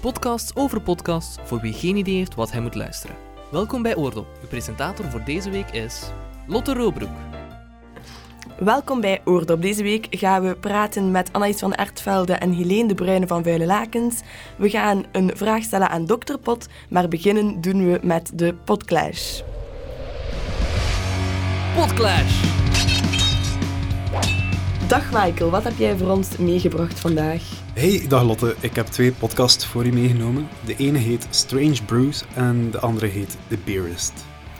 podcast over podcasts voor wie geen idee heeft wat hij moet luisteren. Welkom bij Oordop. Uw presentator voor deze week is Lotte Roobroek. Welkom bij Oordop. Deze week gaan we praten met Anaïs van Ertvelde en Helene de Bruyne van Vuile Lakens. We gaan een vraag stellen aan Dr. Pot, maar beginnen doen we met de Podclash. Podclash! Dag Michael, wat heb jij voor ons meegebracht vandaag? Hey, dag Lotte. Ik heb twee podcasts voor je meegenomen. De ene heet Strange Brews en de andere heet The Beerist.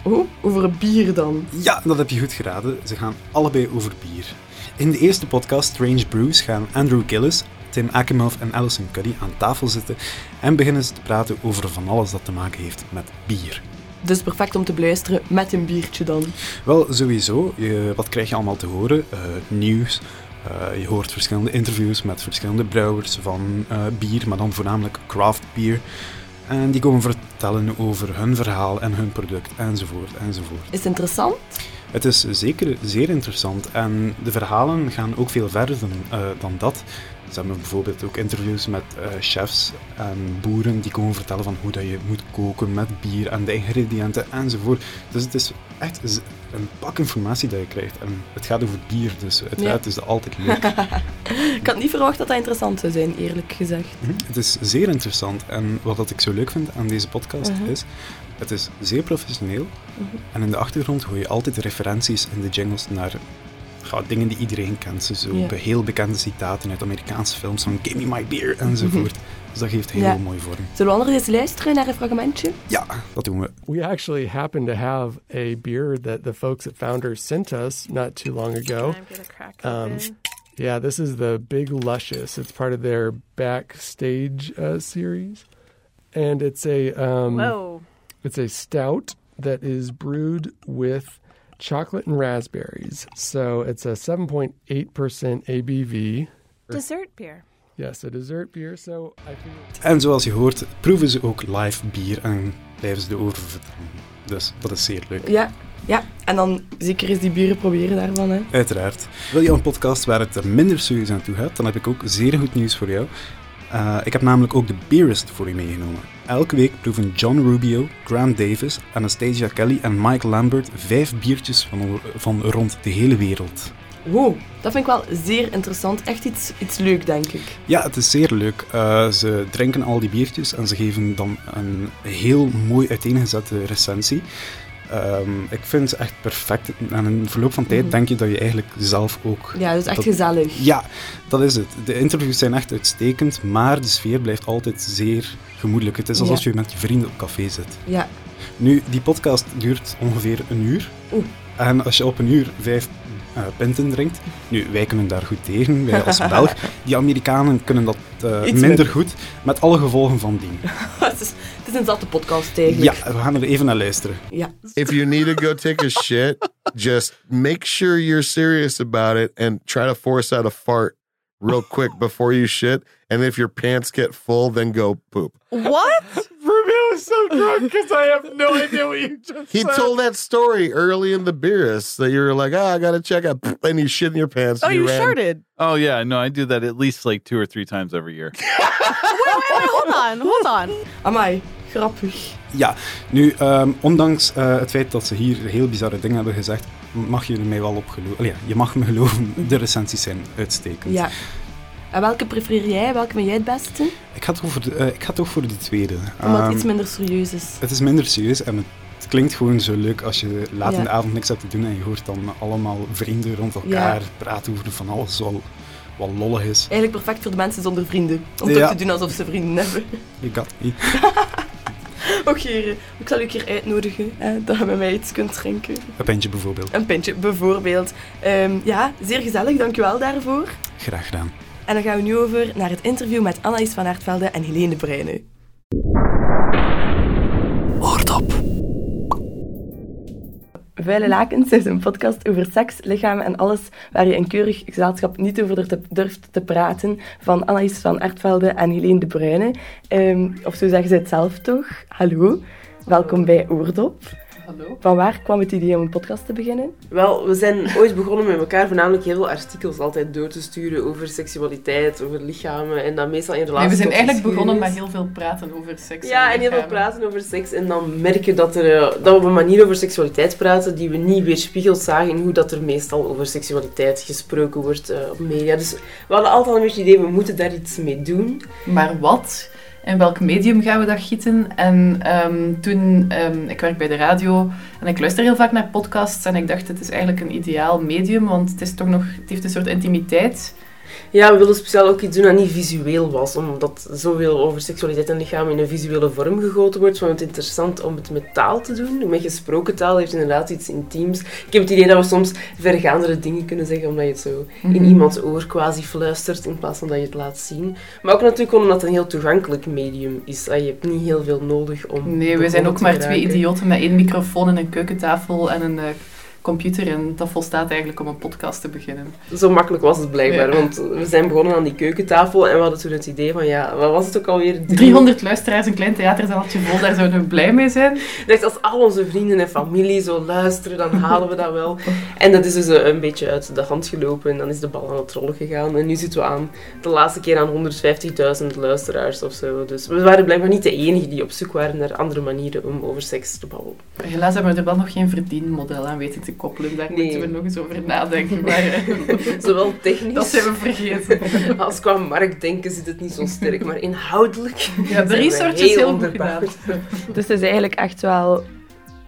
Oh, over bier dan. Ja, dat heb je goed geraden. Ze gaan allebei over bier. In de eerste podcast, Strange Brews, gaan Andrew Gillis, Tim Akermouth en Alison Cuddy aan tafel zitten en beginnen ze te praten over van alles dat te maken heeft met bier. Dus perfect om te beluisteren met een biertje dan. Wel, sowieso. Je, wat krijg je allemaal te horen? Uh, nieuws. Uh, je hoort verschillende interviews met verschillende brouwers van uh, bier, maar dan voornamelijk craft beer. En die komen vertellen over hun verhaal en hun product, enzovoort, enzovoort. Is het interessant? Het is zeker zeer interessant en de verhalen gaan ook veel verder dan, uh, dan dat. Ze hebben bijvoorbeeld ook interviews met uh, chefs en boeren die komen vertellen van hoe dat je moet koken met bier en de ingrediënten enzovoort. Dus het is echt een pak informatie dat je krijgt. En het gaat over bier, dus uiteraard ja. is dat altijd leuk. ik had niet verwacht dat dat interessant zou zijn, eerlijk gezegd. Mm -hmm. Het is zeer interessant. En wat dat ik zo leuk vind aan deze podcast uh -huh. is, het is zeer professioneel. Uh -huh. En in de achtergrond hoor je altijd referenties in de jingles naar ja, dingen die iedereen kent. Zo ja. heel bekende citaten uit Amerikaanse films van Give me my beer enzovoort. Dus dat geeft heel ja. mooi vorm. Zullen we anders eens luisteren naar een fragmentje? Ja, dat doen we. We actually happen to have a beer that the folks at Founders sent us not too long ago. Um, yeah, this is the Big Luscious. It's part of their backstage uh, series, and it's a um, Whoa. it's a stout that is brewed with chocolate and raspberries. So it's a 7.8% ABV. Dessert beer. Yes, a dessert beer. So I think En zoals je hoort, proeven ze ook live bier en blijven ze de oren vertellen. Dus dat is zeer leuk. Ja, ja. En dan zeker eens die bieren proberen daarvan. Hè. Uiteraard. Wil je een podcast waar het er minder serieus aan toe gaat, dan heb ik ook zeer goed nieuws voor jou. Uh, ik heb namelijk ook de Beerist voor je meegenomen. Elke week proeven John Rubio, Grant Davis, Anastasia Kelly en Mike Lambert vijf biertjes van, van rond de hele wereld. Wow, dat vind ik wel zeer interessant. Echt iets, iets leuk, denk ik. Ja, het is zeer leuk. Uh, ze drinken al die biertjes en ze geven dan een heel mooi uiteengezette recensie. Um, ik vind het echt perfect. En in verloop van tijd denk je dat je eigenlijk zelf ook... Ja, dat is echt dat, gezellig. Ja, dat is het. De interviews zijn echt uitstekend, maar de sfeer blijft altijd zeer gemoedelijk. Het is alsof ja. je met je vrienden op café zit. Ja. Nu, die podcast duurt ongeveer een uur. Oeh. En als je op een uur vijf uh, pinten drinkt. Nu, wij kunnen daar goed tegen, wij als Belg. Die Amerikanen kunnen dat uh, minder, minder goed, met alle gevolgen van dien. het, is, het is een zatte podcast eigenlijk. Ja, we gaan er even naar luisteren. Ja. If you need to go take a shit, just make sure you're serious about it and try to force out a fart real quick before you shit. And if your pants get full, then go poop. What? Rubio is so drunk because I have no idea what you just He said. told that story early in the beerus that you were like, oh, I gotta check out, and you shit in your pants. Oh, and you ran. sharted. Oh yeah, no, I do that at least like two or three times every year. wait, wait, wait, hold on, hold on. Amai, grappig. Ja, nu, um, ondanks uh, het feit dat ze hier heel bizarre dingen hebben gezegd, mag je mij wel op geloven. Ja, je mag me geloven, de recensies zijn uitstekend. Ja. En welke prefereer jij? Welke ben jij het beste? Ik ga toch voor de, uh, ik ga toch voor de tweede. Omdat het um, iets minder serieus is. Het is minder serieus en het klinkt gewoon zo leuk als je laat ja. in de avond niks hebt te doen en je hoort dan allemaal vrienden rond elkaar ja. praten over van alles wat, wat lollig is. Eigenlijk perfect voor de mensen zonder vrienden. Om Ja. toch te doen alsof ze vrienden hebben. Je got me. Oké, ik zal u een keer uitnodigen hè, dat je met mij iets kunt drinken. Een pintje bijvoorbeeld. Een pintje bijvoorbeeld. Um, ja, zeer gezellig. Dankjewel daarvoor. Graag gedaan. En dan gaan we nu over naar het interview met Anaïs van Aertvelde en Helene de Bruyne. Oordop. Vuile Lakens is een podcast over seks, lichaam en alles waar je in keurig gezelschap niet over durft te praten. Van Anaïs van Ertvelde en Helene de Bruyne. Um, of zo zeggen ze het zelf toch. Hallo, welkom bij Oordop. Hallo. Van waar kwam het idee om een podcast te beginnen? Wel, we zijn ooit begonnen met elkaar voornamelijk heel veel artikels altijd door te sturen over seksualiteit, over lichamen en dan meestal in relatie Nee, we zijn eigenlijk begonnen met heel veel praten over seks. Ja, en heel veel praten over seks en dan merken dat, er, eh, dat we op een manier over seksualiteit praten die we niet weerspiegeld zagen in hoe dat er meestal over seksualiteit gesproken wordt eh, op media. Dus we hadden altijd een beetje het idee, we moeten daar iets mee doen. Maar wat? In welk medium gaan we dat gieten? En ehm, toen, ehm, ik werk bij de radio en ik luister heel vaak naar podcasts en ik dacht, het is eigenlijk een ideaal medium, want het is toch nog, het heeft een soort intimiteit. Ja, we wilden speciaal ook iets doen dat niet visueel was, omdat zoveel over seksualiteit en lichaam in een visuele vorm gegoten wordt. We vonden het interessant om het met taal te doen. Met gesproken taal heeft inderdaad iets intiems. Ik heb het idee dat we soms vergaandere dingen kunnen zeggen, omdat je het zo in Mhm. iemands oor quasi fluistert, in plaats van dat je het laat zien. Maar ook natuurlijk omdat het een heel toegankelijk medium is. Je hebt niet heel veel nodig om Nee, we zijn ook maar twee idioten met één microfoon en een keukentafel en een eh, computer en dat volstaat eigenlijk om een podcast te beginnen. Zo makkelijk was het blijkbaar, Ja. want we zijn begonnen aan die keukentafel en we hadden toen het idee van, ja, wat was het ook alweer? 300 luisteraars, een klein theaterzaaltje vol, daar zouden we blij mee zijn. Dacht, als al onze vrienden en familie zo luisteren, dan halen we dat wel. En dat is dus eh, een beetje uit de hand gelopen en dan is de bal aan het rollen gegaan. En nu zitten we aan de laatste keer aan 150.000 luisteraars of zo. Dus we waren blijkbaar niet de enigen die op zoek waren naar andere manieren om over seks te babbelen. Helaas hebben we er wel nog geen verdienmodel aan weten te koppelen, daar Nee. moeten we nog eens over nadenken. Maar eh, Zowel technisch dat zijn we vergeten. als qua marktdenken zit het niet zo sterk, maar inhoudelijk Ja, de research is heel goed onderbouwd. gedaan. Dus het is eigenlijk echt wel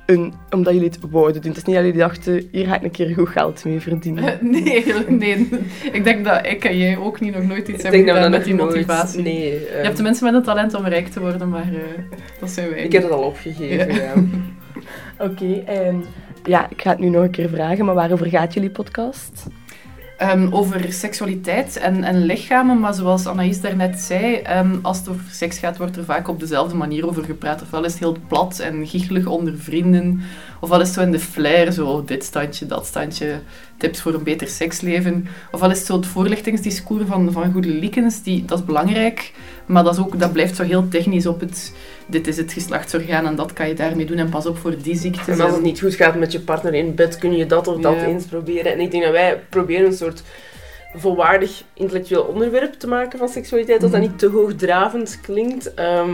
een... Omdat jullie het wouden doen. Het is niet dat jullie dachten, hier ga ik een keer goed geld mee verdienen. Nee, nee. Ik denk dat ik en jij ook niet nog nooit iets Ik hebben gedaan met die nooit... motivatie. Nee, Je ehm, hebt de mensen met een talent om rijk te worden, maar eh, dat zijn wij ik heb het al opgegeven, ja. Oké, ehm, ja, ik ga het nu nog een keer vragen, maar waarover gaat jullie podcast? Ehm, over seksualiteit en, en lichamen, maar zoals Anaïs daarnet zei, ehm, als het over seks gaat, wordt er vaak op dezelfde manier over gepraat. Ofwel is het heel plat en giechelig onder vrienden, ofwel is het zo in de flair, zo dit standje, dat standje, tips voor een beter seksleven. Ofwel is het zo het voorlichtingsdiscours van, van goede likens, die, dat is belangrijk, maar dat, is ook, dat blijft zo heel technisch op het, dit is het geslachtsorgaan en dat kan je daarmee doen en pas op voor die ziektes. En als het niet goed gaat met je partner in bed, kun je dat of dat Ja. eens proberen. En ik denk dat wij proberen een soort volwaardig intellectueel onderwerp te maken van seksualiteit, dat dat Mhm. niet te hoogdravend klinkt. Ehm,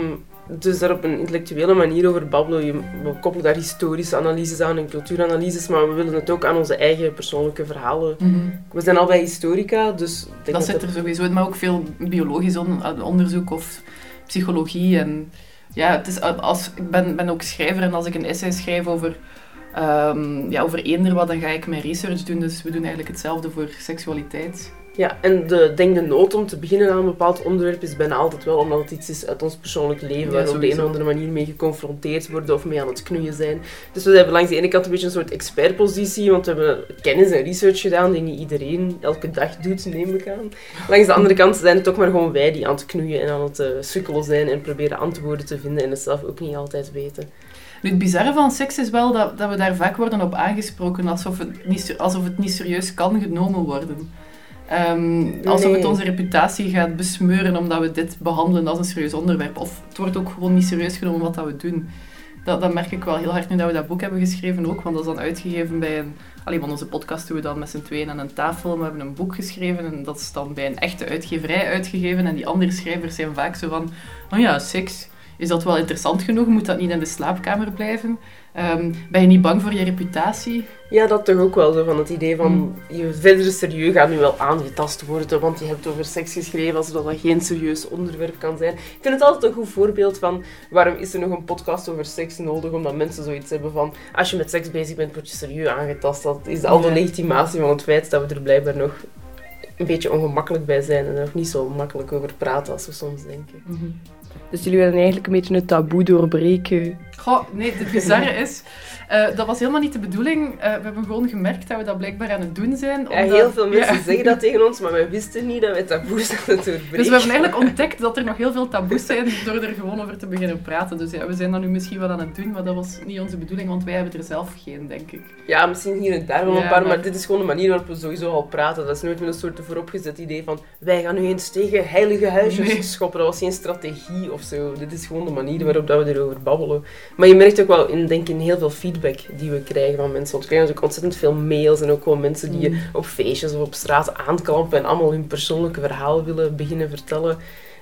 dus daar op een intellectuele manier over babbelen. We koppelen daar historische analyses aan en cultuuranalyses, maar we willen het ook aan onze eigen persoonlijke verhalen. Mhm. We zijn allebei historica, dus denk Dat zit er sowieso in, maar ook veel biologisch on- eh, onderzoek of psychologie. En ja, het is, als, ik ben, ben ook schrijver en als ik een essay schrijf over, ehm ja, over eender wat, dan ga ik mijn research doen. Dus we doen eigenlijk hetzelfde voor seksualiteit. Ja, en de, denk de nood om te beginnen aan een bepaald onderwerp is bijna altijd wel omdat het iets is uit ons persoonlijk leven, Ja, waar we op de een of andere manier mee geconfronteerd worden of mee aan het knoeien zijn. Dus we hebben langs de ene kant een beetje een soort expertpositie, want we hebben kennis en research gedaan die niet iedereen elke dag doet, neem ik aan. Langs de andere kant zijn het toch maar gewoon wij die aan het knoeien en aan het eh, sukkelen zijn en proberen antwoorden te vinden en het zelf ook niet altijd weten. Nu, het bizarre van seks is wel dat, dat we daar vaak worden op aangesproken alsof het niet, alsof het niet serieus kan genomen worden. Ehm, alsof het Nee. onze reputatie gaat besmeuren omdat we dit behandelen als een serieus onderwerp. Of het wordt ook gewoon niet serieus genomen wat dat we doen. Dat, dat merk ik wel heel hard nu dat we dat boek hebben geschreven ook, want dat is dan uitgegeven bij een... Allee, want onze podcast doen we dan met z'n tweeën aan een tafel. We hebben een boek geschreven en dat is dan bij een echte uitgeverij uitgegeven. En die andere schrijvers zijn vaak zo van... Oh ja, seks. Is dat wel interessant genoeg? Moet dat niet in de slaapkamer blijven? Ehm, ben je niet bang voor je reputatie? Ja, dat toch ook wel zo van het idee van Mm. je verdere serieus gaat nu wel aangetast worden, want je hebt over seks geschreven alsof dat geen serieus onderwerp kan zijn. Ik vind het altijd een goed voorbeeld van waarom is er nog een podcast over seks nodig, omdat mensen zoiets hebben van als je met seks bezig bent, word je serieus aangetast. Dat is al de legitimatie van het feit dat we er blijkbaar nog een beetje ongemakkelijk bij zijn en er nog niet zo makkelijk over praten als we soms denken. Dus jullie willen eigenlijk een beetje het taboe doorbreken. Goh, nee, het bizarre is... eh, dat was helemaal niet de bedoeling. Eh, we hebben gewoon gemerkt dat we dat blijkbaar aan het doen zijn. Ja, heel veel mensen Ja. zeggen dat tegen ons, maar wij wisten niet dat wij taboes aan het doorbreken. Dus we hebben eigenlijk ontdekt dat er nog heel veel taboes zijn door er gewoon over te beginnen praten. Dus ja, we zijn dat nu misschien wel aan het doen, maar dat was niet onze bedoeling, want wij hebben er zelf geen, denk ik. Ja, misschien hier en daar wel een Ja, paar, maar... maar- dit is gewoon de manier waarop we sowieso al praten. Dat is nooit met een soort vooropgezet idee van wij gaan nu eens tegen heilige huisjes Nee. schoppen. Dat was geen strategie of zo. Dit is gewoon de manier waarop dat we erover babbelen. Maar je merkt ook wel in, denk ik, in heel veel feedback die we krijgen van mensen. Want we krijgen natuurlijk ontzettend veel mails en ook gewoon mensen die je Mm. op feestjes of op straat aanklampen en allemaal hun persoonlijke verhaal willen beginnen vertellen.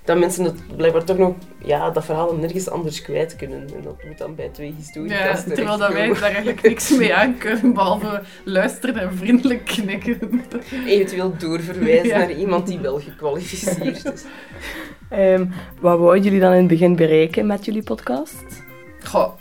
Dat mensen het blijkbaar toch nog, ja, dat verhaal nergens anders kwijt kunnen. En dat moet dan bij twee Ja, historie's terwijl dat wij daar eigenlijk niks mee aan kunnen, behalve luisteren en vriendelijk knikken. eventueel doorverwijzen Ja. naar iemand die wel gekwalificeerd is. Ehm, wat wouden jullie dan in het begin bereiken met jullie podcast? Goh,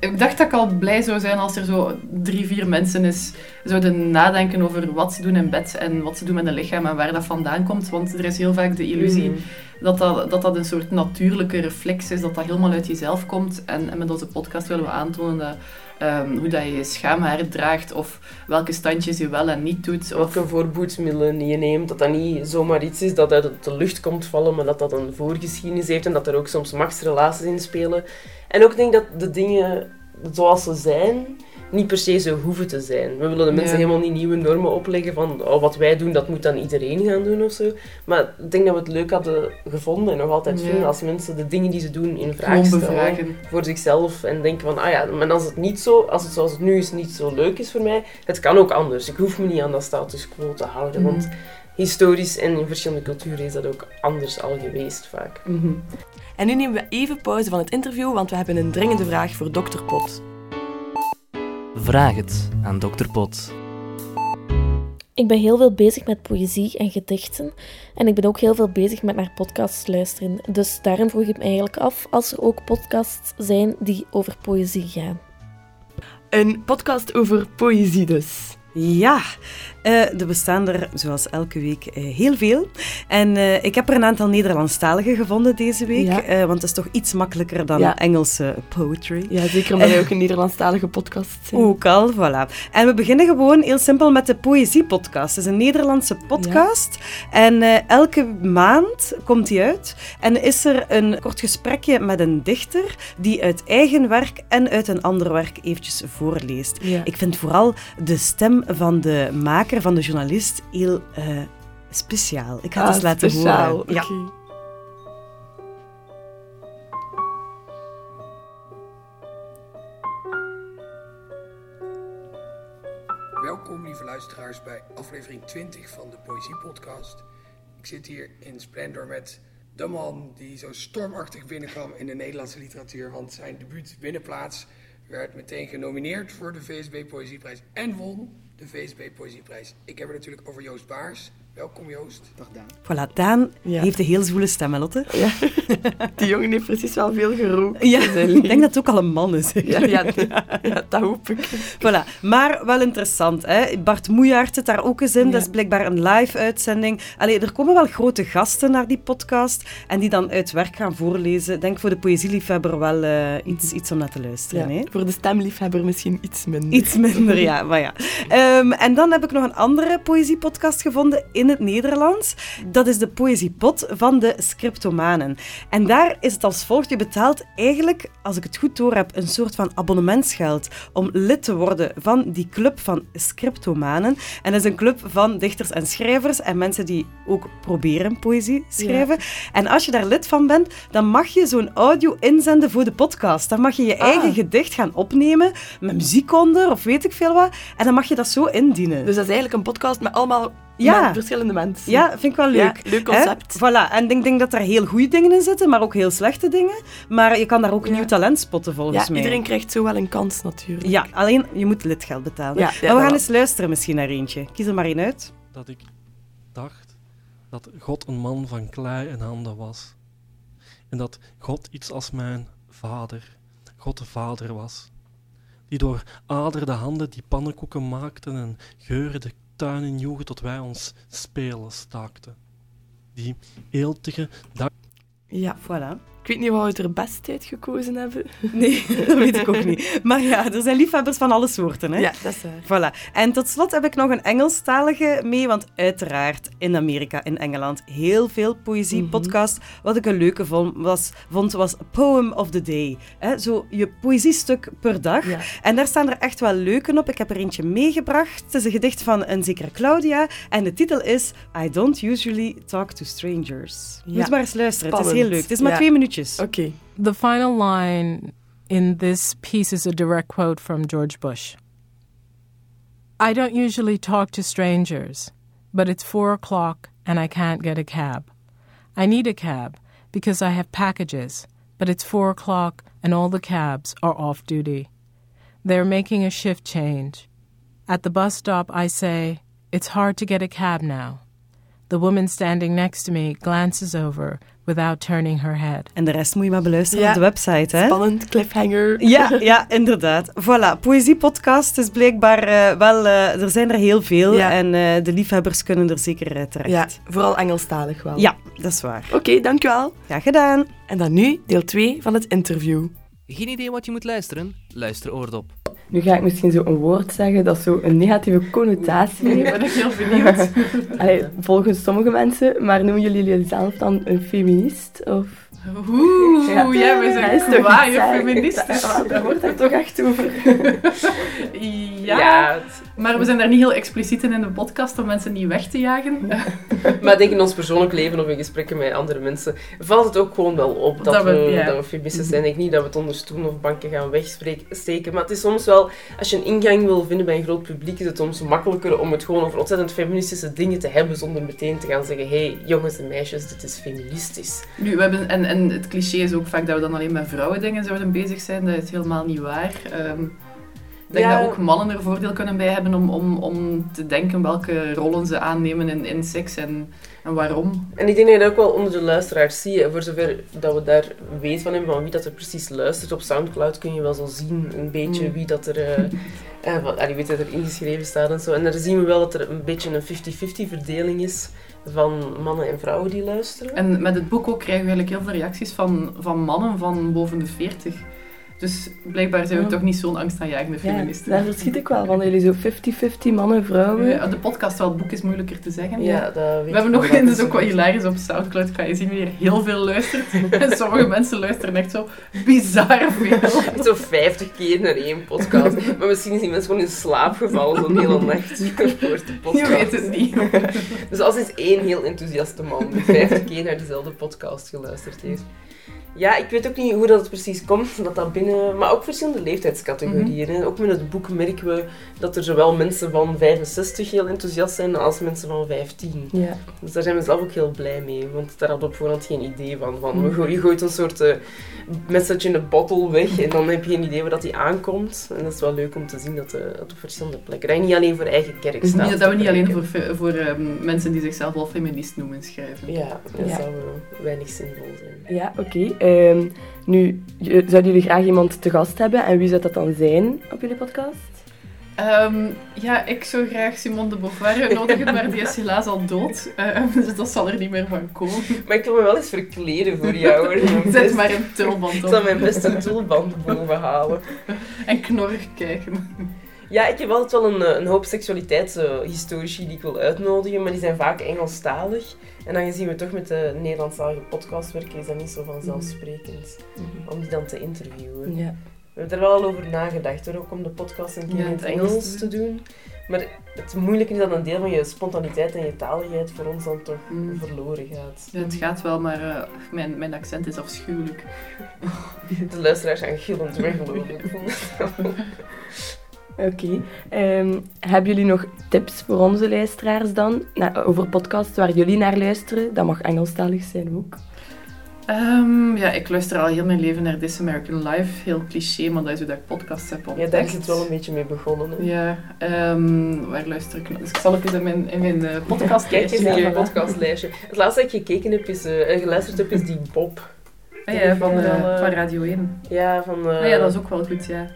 ik dacht dat ik al blij zou zijn als er zo drie, vier mensen is, zouden nadenken over wat ze doen in bed en wat ze doen met hun lichaam en waar dat vandaan komt. Want er is heel vaak de illusie Mm. dat, dat, dat dat een soort natuurlijke reflex is, dat dat helemaal uit jezelf komt. En, en met onze podcast willen we aantonen dat, ehm, hoe dat je je schaamhaar draagt of welke standjes je wel en niet doet. Welke voorboedsmiddelen je neemt, dat dat niet zomaar iets is dat uit de lucht komt vallen, maar dat dat een voorgeschiedenis heeft en dat er ook soms machtsrelaties in spelen. En ook denk dat de dingen zoals ze zijn, niet per se zo hoeven te zijn. We willen de mensen Ja. helemaal niet nieuwe normen opleggen van oh, wat wij doen, dat moet dan iedereen gaan doen of zo. Maar ik denk dat we het leuk hadden gevonden en nog altijd Ja. vinden als mensen de dingen die ze doen in vraag stellen voor zichzelf en denken van, ah ja, maar als het niet zo, als het zoals het nu is niet zo leuk is voor mij, het kan ook anders. Ik hoef me niet aan dat status quo te houden, Mhm. want historisch en in verschillende culturen is dat ook anders al geweest vaak. Mhm. En nu nemen we even pauze van het interview, want we hebben een dringende vraag voor Dr. Pot. Vraag het aan Dr. Pot. Ik ben heel veel bezig met poëzie en gedichten. En ik ben ook heel veel bezig met naar podcasts luisteren. Dus daarom vroeg ik me eigenlijk af als er ook podcasts zijn die over poëzie gaan. Een podcast over poëzie dus. Ja, eh, er bestaan er zoals elke week eh, heel veel. En eh, ik heb er een aantal Nederlandstaligen gevonden deze week. Ja. want het is toch iets makkelijker dan Ja. Engelse poetry. Ja, zeker omdat wij ook een Nederlandstalige podcast zijn. Ook al, voilà. En we beginnen gewoon heel simpel met de Poëzie-podcast. Het is een Nederlandse podcast. En elke maand komt die uit. En is er een kort gesprekje met een dichter die uit eigen werk en uit een ander werk eventjes voorleest. Ik vind vooral de stem van de maker, van de journalist, heel eh, speciaal. Ik ga het Ah, eens laten speciaal. horen. Ja. Welkom, lieve luisteraars, bij aflevering 20 van de Poëzie Podcast. Ik zit hier in Splendor met de man die zo stormachtig binnenkwam in de Nederlandse literatuur. Want zijn debuut Binnenplaats werd meteen genomineerd voor de VSB Poëzieprijs en won de VSB Poëzieprijs. Ik heb het natuurlijk over Joost Baars. Welkom Joost. Dag Daan. Voilà, Daan Ja. heeft een heel zwoele stem, Lotte? Ja. Die jongen heeft precies wel veel gerookt. Ja, ik denk dat het ook al een man is. Ja, ja, ja, dat hoop ik. Voilà. Maar wel interessant. Hè? Bart Moejaert zit daar ook eens in. Ja. Dat is blijkbaar een live-uitzending. Allee, er komen wel grote gasten naar die podcast en die dan uit werk gaan voorlezen. Ik denk voor de poëzieliefhebber wel eh, iets, iets om naar te luisteren. Ja, hè? voor de stemliefhebber misschien iets minder. Iets minder, ja. Maar ja. Ehm, en dan heb ik nog een andere poëziepodcast gevonden in het Nederlands. Dat is de Poëziepot van de Scriptomanen. En daar is het als volgt. Je betaalt eigenlijk, als ik het goed door heb, een soort van abonnementsgeld om lid te worden van die club van Scriptomanen. En dat is een club van dichters en schrijvers en mensen die ook proberen poëzie schrijven. En als je daar lid van bent, dan mag je zo'n audio inzenden voor de podcast. Dan mag je je Ah. eigen gedicht gaan opnemen met muziek onder of weet ik veel wat. En dan mag je dat zo indienen. Dus dat is eigenlijk een podcast met allemaal Ja. met verschillende mensen. ja, vind ik wel leuk. Ja, leuk Hè? concept. Voilà. En ik denk, denk dat daar heel goede dingen in zitten, maar ook heel slechte dingen. Maar je kan daar ook Ja. nieuw talent spotten, volgens Ja, mij. iedereen krijgt zo wel een kans natuurlijk. Ja, alleen je moet lidgeld betalen. Ja, ja, maar we gaan eens luisteren misschien naar eentje. Kies er maar één uit. dat ik dacht dat God een man van klei en handen was. En dat God iets als mijn vader, God de Vader was. Die door aderde handen die pannenkoeken maakten en geuren tuin injoegen tot wij ons spelen staakten. Die eeltige dag Ja. Voilà. Ik weet niet wat we er best uit gekozen hebben. Nee, dat weet ik ook niet. Maar ja, er zijn liefhebbers van alle soorten. Hè? Ja, dat is waar. Voilà. En tot slot heb ik nog een Engelstalige mee, want uiteraard in Amerika, in Engeland, heel veel poëzie-podcast. Wat ik een leuke vond, was, vond, was Poem of the Day. Hè, zo je poëziestuk per dag. Ja. En daar staan er echt wel leuke op. Ik heb er eentje meegebracht. Het is een gedicht van een zekere Claudia. En de titel is I don't usually talk to strangers. Ja. Moet maar eens luisteren, het is heel leuk. Het is maar Ja. twee minuutjes. Oké. The final line in this piece is a direct quote from George Bush. I don't usually talk to strangers, but it's four o'clock and I can't get a cab. I need a cab because I have packages, but it's four o'clock and all the cabs are off duty. They're making a shift change. At the bus stop, I say, It's hard to get a cab now. The woman standing next to me glances over without turning her head. En de rest moet je maar beluisteren Ja. op de website, hè? Spannend, cliffhanger. Ja, ja, inderdaad. Voilà, poëziepodcast is blijkbaar eh, wel... eh, er zijn er heel veel Ja. en eh, de liefhebbers kunnen er zeker terecht. Ja, vooral Engelstalig wel. Ja, dat is waar. Oké, dankjewel. Graag gedaan. En dan nu deel 2 van het interview. Geen idee wat je moet luisteren? Luister oordop. Nu ga ik misschien zo een woord zeggen dat zo een negatieve connotatie Ik heeft. ben echt heel benieuwd. Allee, volgens sommige mensen, maar noemen jullie jezelf dan een feminist? Of... Oeh, ja, is zijn toch kwaaie feministisch. Daar, daar wordt het toch echt over. Ja, Ja, het- maar we zijn daar niet heel expliciet in in de podcast om mensen niet weg te jagen. Maar ik denk in ons persoonlijk leven of in gesprekken met andere mensen valt het ook gewoon wel op dat, Dat we- we, ja. dat we feministen zijn. Ik denk niet dat we het onder stoelen of banken gaan wegsteken. Maar het is soms wel, als je een ingang wil vinden bij een groot publiek, is het soms makkelijker om het gewoon over ontzettend feministische dingen te hebben zonder meteen te gaan zeggen, hé hey, jongens en meisjes, dit is feministisch. Nu, we hebben, en, en het cliché is ook vaak dat we dan alleen met vrouwendingen zouden bezig zijn. Dat is helemaal niet waar. Ehm, ik denk Ja. dat ook mannen er voordeel kunnen bij hebben om, om, om te denken welke rollen ze aannemen in, in seks en, en waarom. En ik denk dat je dat ook wel onder de luisteraars ziet. Voor zover dat we daar weet van hebben, van wie dat er precies luistert. Op Soundcloud kun je wel zo zien een beetje Mm. wie dat er... eh eh, wat, allee, weet dat er ingeschreven staat en zo. En daar zien we wel dat er een beetje een 50-50 verdeling is van mannen en vrouwen die luisteren. En met het boek ook krijgen we eigenlijk heel veel reacties van, van mannen van boven de 40. Dus blijkbaar zijn we Ja. toch niet zo'n angstaanjagende Ja, feministen. daar verschiet ik wel van. Jullie zo 50-50 mannen, vrouwen. Ja, de podcast wel, het boek is moeilijker te zeggen. Ja, dat weet We hebben nog, dat is dat ook wel is- hilarisch, op Soundcloud kan je zien wie er heel veel luistert. En sommige mensen luisteren echt zo bizar veel. Echt zo 50 keer naar één podcast. Maar misschien is die mensen gewoon in slaap gevallen zo'n hele nacht voor de podcast. Je weet het niet. Dus als is één heel enthousiaste man die 50 keer naar dezelfde podcast geluisterd heeft. Ja, ik weet ook niet hoe dat precies komt, dat dat binnen... Maar ook verschillende leeftijdscategorieën. hè. Ook met het boek merken we dat er zowel mensen van 65 heel enthousiast zijn als mensen van 15. Ja. Dus daar zijn we zelf ook heel blij mee, want daar hadden we op voorhand geen idee van. van Mhm. go- je gooit een soort eh, message in de bottle weg en dan heb je geen idee waar dat die aankomt. En dat is wel leuk om te zien dat eh, het op verschillende plekken... Dat je niet alleen voor eigen kerk Dus staat. dat we niet alleen voor, voor ehm, mensen die zichzelf al feminist noemen schrijven. Ja, dat Ja. zou eh, weinig zinvol zijn. Ja, oké. Ehm, nu, je- zouden jullie graag iemand te gast hebben? En wie zou dat dan zijn op jullie podcast? Ehm, ja, ik zou graag Simone de Beauvoir uitnodigen, maar die is helaas al dood. Ehm, dus dat zal er niet meer van komen. Maar ik wil me wel eens verkleden voor jou. hoor. Zet maar een tulband Ik op. zal mijn beste tulband boven halen. En knorrig kijken. Ja, ik heb altijd wel een, eh, een hoop seksualiteitshistorici die ik wil uitnodigen, maar die zijn vaak Engelstalig. En aangezien we toch met de Nederlandstalige podcast werken, is dat niet zo vanzelfsprekend om die dan te interviewen. Ja. We hebben er wel al over nagedacht, hoor, ook om de podcast een keer Ja, in het Engels Engels te doen. Maar het moeilijke is dat een deel van je spontaniteit en je taligheid voor ons dan toch Mm. verloren gaat. Ja, het gaat wel, maar eh, mijn, mijn accent is afschuwelijk. De luisteraars gaan gillend weglopen. Oké. Ehm, hebben jullie nog tips voor onze luisteraars dan? Nou, over podcasts waar jullie naar luisteren? Dat mag Engelstalig zijn ook. Ehm, ja, ik luister al heel mijn leven naar This American Life. Heel cliché, maar dat is hoe dat ik podcasts heb Ja, ontdekt. daar is het wel een beetje mee begonnen. Hè. Ja, ehm, waar luister ik naar? Dus ik zal even in mijn, in mijn eh, podcast Kijk eens podcastlijstje. Het laatste dat ik gekeken heb, is, eh, en geluisterd heb, is die Bob. Ah ja, van, eh, eh, van Radio 1. Ja, van... eh, Ah ja, dat is ook wel goed, ja.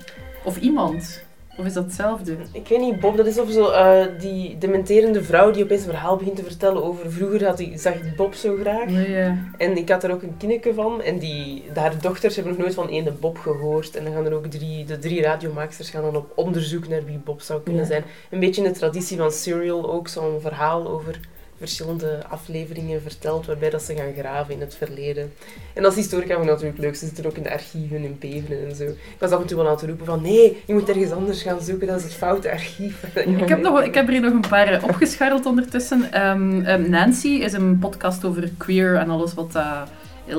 Of iemand. Of is dat hetzelfde? Ik weet niet, Bob, dat is of zo eh, die dementerende vrouw die opeens een verhaal begint te vertellen over vroeger had ik, zag ik Bob zo graag. Nee, ja. En ik had er ook een kindje van. En die, haar dochters hebben nog nooit van ene Bob gehoord. En dan gaan er ook drie, de drie radiomaaksters gaan dan op onderzoek naar wie Bob zou kunnen Ja. zijn. Een beetje in de traditie van Serial ook zo'n verhaal over verschillende afleveringen verteld, waarbij dat ze gaan graven in het verleden. En als historica vind dat natuurlijk leuk. Ze zitten ook in de archieven in Beveren en zo. Ik was af en toe wel aan het roepen van nee, je moet ergens anders gaan zoeken, dat is het foute archief. Ik heb, nog, ik heb er hier nog een paar eh, opgescharreld ondertussen. Ehm, ehm, Nancy is een podcast over queer en alles wat uh, Eh,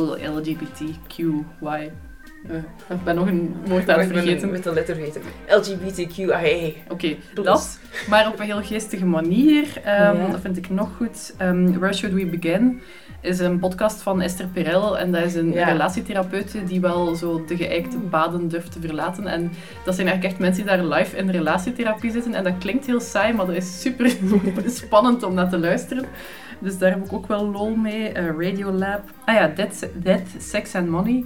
ik ben nog een woord aan het vergeten. Met de letter vergeten. LGBTQIA. Oké, dat. Maar op een heel geestige manier. Ehm. Dat vind ik nog goed. Ehm, Where Should We Begin? is een podcast van Esther Perel. En dat is een Ja. relatietherapeute die wel zo de geëikte paden durft te verlaten. En dat zijn eigenlijk echt mensen die daar live in relatietherapie zitten. En dat klinkt heel saai, maar dat is super spannend om naar te luisteren. Dus daar heb ik ook wel lol mee. Eh, Radiolab. Ah ja, Death, Death, Sex and Money.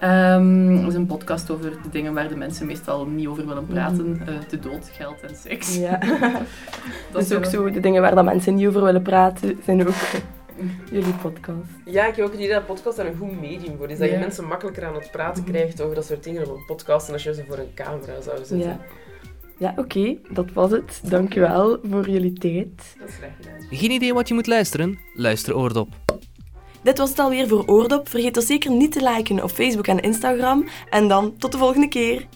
Ehm, dat is een podcast over de dingen waar de mensen meestal niet over willen praten. Eh, de dood, geld en seks. Ja. Dat dus ook wel- zo, de dingen waar dat mensen niet over willen praten, zijn ook jullie podcast. Ja, ik heb ook het idee dat podcast daar een goed medium voor is. Dat je mensen makkelijker aan het praten krijgt over dat soort dingen op een podcast dan als je ze voor een camera zou zetten. Ja, ja oké, dat was het. Dankjewel voor jullie tijd. Dat is slecht gedaan. Geen idee wat je moet luisteren? Luister Oordop. Dit was het alweer voor Oordop. Vergeet ons zeker niet te liken op Facebook en Instagram. En dan tot de volgende keer.